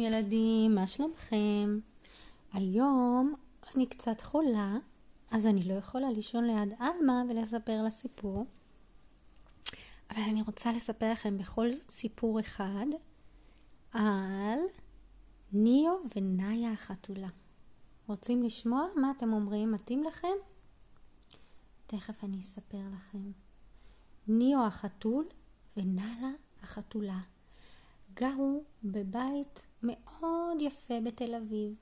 ילדים, מה שלומכם? היום אני קצת חולה, אז אני לא יכולה לישון ליד עלמה ולספר לה סיפור. אבל אני רוצה לספר לכם בכל זאת סיפור אחד על ניו ונאיה החתולה. רוצים לשמוע מה אתם אומרים? מתאים לכם? תכף אני אספר לכם. ניו החתול ונאלה החתולה. גרו בבית מאוד יפה בתל אביב.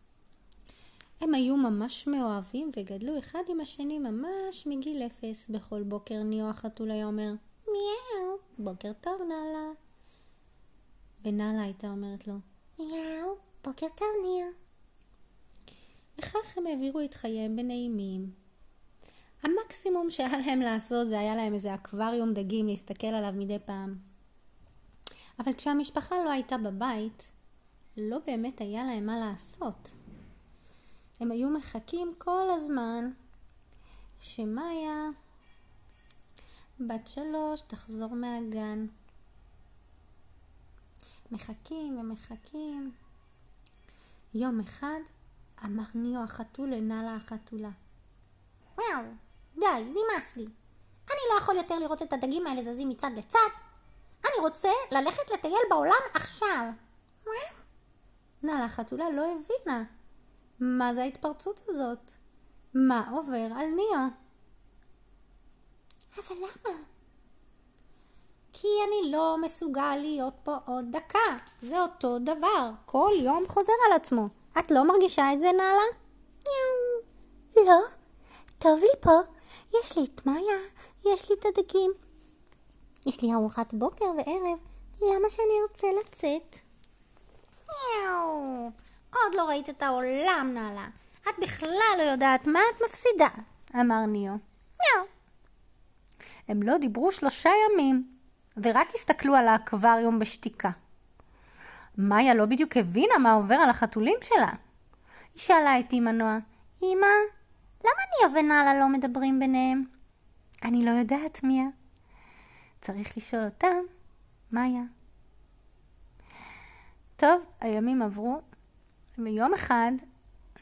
הם היו ממש מאוהבים וגדלו אחד עם השני ממש מגיל אפס. בכל בוקר ניו החתול היה אומר מיהו, בוקר טוב נאלה. ונאלה הייתה אומרת לו מיהו, בוקר טוב ניו. וכך הם העבירו את חייהם בנעימים. המקסימום שהיה להם לעשות זה היה להם איזה אקווריום דגים להסתכל עליו מדי פעם. אבל כשהמשפחה לא הייתה בבית, לא באמת היה להם מה לעשות. הם היו מחכים כל הזמן שמאיה, בת שלוש, תחזור מהגן. מחכים ומחכים. יום אחד אמר ניו החתול לנאלה החתולה. וואו, די, נמאס לי. אני לא יכול יותר לראות את הדגים האלה זזים מצד לצד. אני רוצה ללכת לטייל בעולם עכשיו. נאלה החתולה לא הבינה. מה זה ההתפרצות הזאת? מה עובר על ניו? אבל למה? כי אני לא מסוגל להיות פה עוד דקה. זה אותו דבר. כל יום חוזר על עצמו. את לא מרגישה את זה, נאלה? לא, טוב לי פה. יש לי את מאיה, יש לי את הדגים. יש לי ארוחת בוקר וערב. למה שאני ארצה לצאת? יאו, עוד לא ראית את העולם, נאלה. את בכלל לא יודעת מה את מפסידה, אמר ניו. יאו. הם לא דיברו שלושה ימים, ורק הסתכלו על האקווריום בשתיקה. מאיה לא בדיוק הבינה מה עובר על החתולים שלה. היא שאלה את אמא נועה, אמא, למה ניו ונאלה לא מדברים ביניהם? אני לא יודעת, מיה. צריך לשאול אותם, מאיה. טוב, הימים עברו, ויום אחד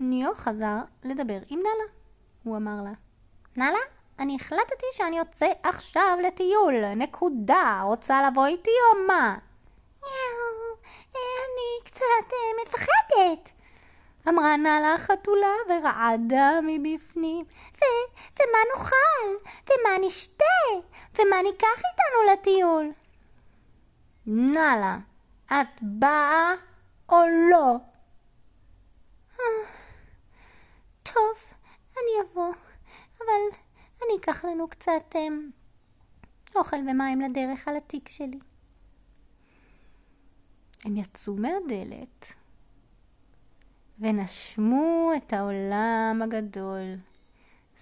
ניו חזר לדבר עם נאלה. הוא אמר לה, נאלה, אני החלטתי שאני יוצא עכשיו לטיול, נקודה. רוצה לבוא איתי או מה? אני קצת אה, מפחדת. אמרה נאלה החתולה ורעדה מבפנים. ו- ומה נאכל? ומה נשתה? ומה ניקח איתנו לטיול? נאלה, את באה או לא? טוב, אני אבוא, אבל אני אקח לנו קצת הם, אוכל ומים לדרך על התיק שלי. הם יצאו מהדלת ונשמו את העולם הגדול.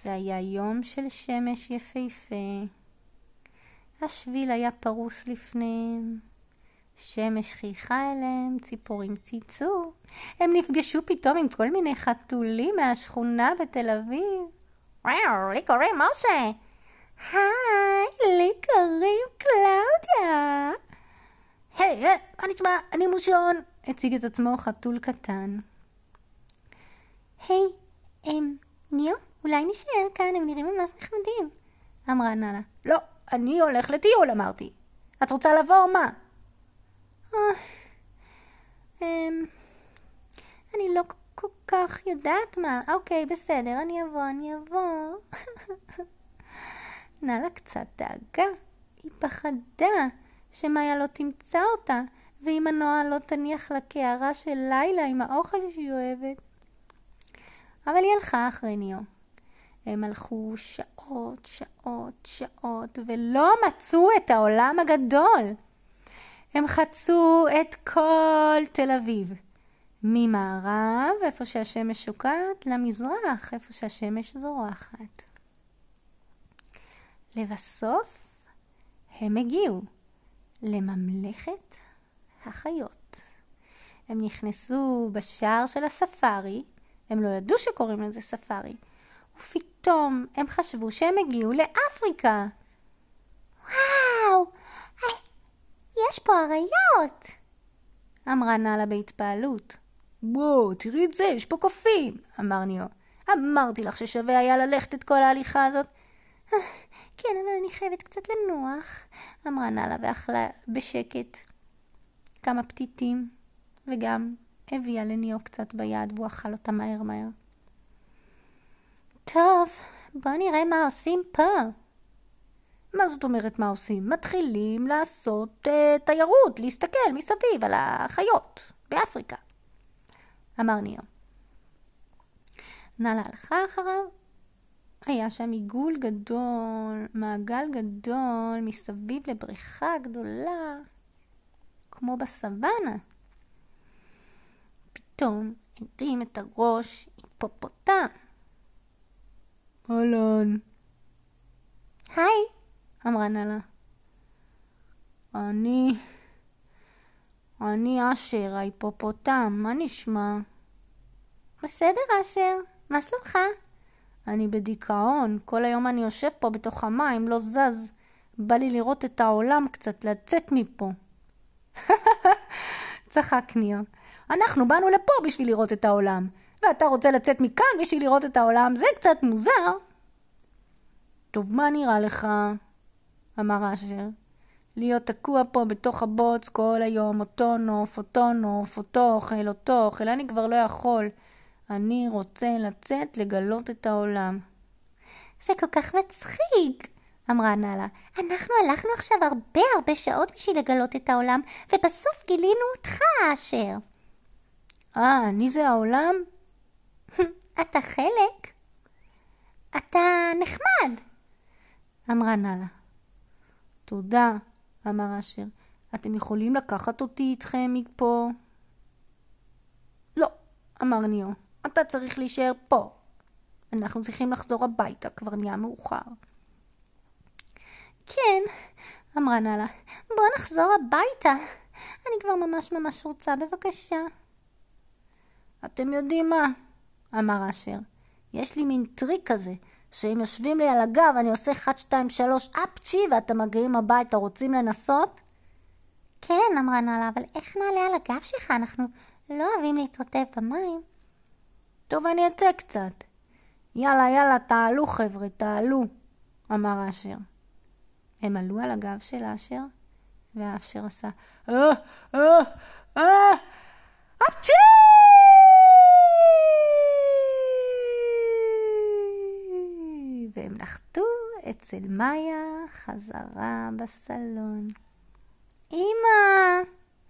זה היה יום של שמש יפהפה. השביל היה פרוס לפניהם. שמש חייכה אליהם, ציפורים ציצו. הם נפגשו פתאום עם כל מיני חתולים מהשכונה בתל אביב. וואו, לי קוראים משה. היי, לי קוראים קלאודיה. היי, hey, מה נשמע? אני מושון. הציג את עצמו חתול קטן. היי, הם, ניו, אולי נשאר כאן, הם נראים ממש נחמדים. אמרה נאלה. לא, אני הולך לטיול, אמרתי. את רוצה לבוא או מה? אמ... אני לא כל כך יודעת מה. אוקיי, בסדר, אני אבוא, אני אבוא. נאלה קצת דאגה. היא פחדה שמאיה לא תמצא אותה, ואם הנועה לא תניח לה קערה של לילה עם האוכל שהיא אוהבת. אבל היא הלכה אחרי ניו. הם הלכו שעות, שעות, שעות, ולא מצאו את העולם הגדול. הם חצו את כל תל אביב. ממערב, איפה שהשמש שוקעת, למזרח, איפה שהשמש זורחת. לבסוף, הם הגיעו לממלכת החיות. הם נכנסו בשער של הספארי, הם לא ידעו שקוראים לזה ספארי, ופתאום הם חשבו שהם הגיעו לאפריקה. וואו, יש פה אריות! אמרה נאלה בהתפעלות. בוא, תראי את זה, יש פה קופים, אמר ניו. אמרתי לך ששווה היה ללכת את כל ההליכה הזאת. אה, כן, אבל אני חייבת קצת לנוח, אמרה נאלה ואכלה בשקט כמה פתיתים, וגם הביאה לניו קצת ביד והוא אכל אותה מהר מהר. טוב, בוא נראה מה עושים פה. מה זאת אומרת מה עושים? מתחילים לעשות uh, תיירות, להסתכל מסביב על החיות באפריקה, אמר ניו. נאלה הלכה אחריו. היה שם עיגול גדול, מעגל גדול, מסביב לבריכה גדולה, כמו בסוואנה. פתאום הרים את הראש היפופוטם. אהלן. היי, אמרה נאלה. אני... אני אשר ההיפופוטם, מה נשמע? בסדר, אשר, מה שלומך? אני בדיכאון, כל היום אני יושב פה בתוך המים, לא זז. בא לי לראות את העולם קצת, לצאת מפה. צחק ניר. אנחנו באנו לפה בשביל לראות את העולם, ואתה רוצה לצאת מכאן בשביל לראות את העולם, זה קצת מוזר. טוב, מה נראה לך? אמר אשר. להיות תקוע פה בתוך הבוץ כל היום, אותו נוף, אותו נוף, אותו אוכל, אותו אוכל, אני כבר לא יכול. אני רוצה לצאת לגלות את העולם. זה כל כך מצחיק, אמרה נאלה. אנחנו הלכנו עכשיו הרבה הרבה שעות בשביל לגלות את העולם, ובסוף גילינו אותך, אשר. אה, אני זה העולם? אתה חלק. אתה נחמד, אמרה נאלה. תודה, אמר אשר. אתם יכולים לקחת אותי איתכם מפה? לא, אמר ניאו. אתה צריך להישאר פה. אנחנו צריכים לחזור הביתה, כבר נהיה מאוחר. כן, אמרה נאלה, בוא נחזור הביתה. אני כבר ממש ממש רוצה, בבקשה. אתם יודעים מה? אמר אשר. יש לי מין טריק כזה, שאם יושבים לי על הגב אני עושה 1, 2, 3 אפצ'י ואתם מגיעים הביתה, רוצים לנסות? כן, אמרה נאלה, אבל איך נעלה על הגב שלך? אנחנו לא אוהבים להתרטב במים. טוב, אני אצא קצת. יאללה, יאללה, תעלו חבר'ה, תעלו, אמר אשר. הם עלו על הגב של אשר, ואשר עשה אה, אה, אה, אפצ'י! נחתו אצל מאיה חזרה בסלון. אמא,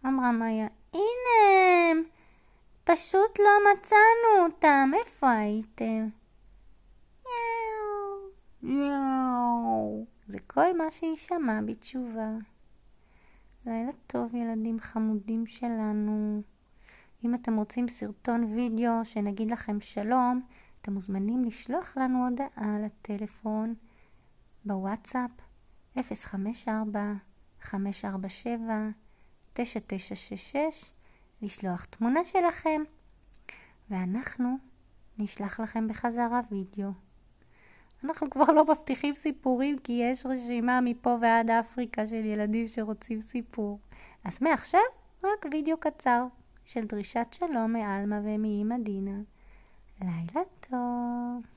אמרה מאיה, הנה הם. פשוט לא מצאנו אותם. איפה הייתם? יאו, יאו. זה כל מה שהיא שמעה בתשובה. לילה טוב, ילדים חמודים שלנו. אם אתם רוצים סרטון וידאו שנגיד לכם שלום, אתם מוזמנים לשלוח לנו הודעה לטלפון בוואטסאפ 054-547-9966, לשלוח תמונה שלכם, ואנחנו נשלח לכם בחזרה וידאו. אנחנו כבר לא מבטיחים סיפורים כי יש רשימה מפה ועד אפריקה של ילדים שרוצים סיפור. אז מעכשיו רק וידאו קצר של דרישת שלום מעלמה ומאמא דינה. לילה טוב.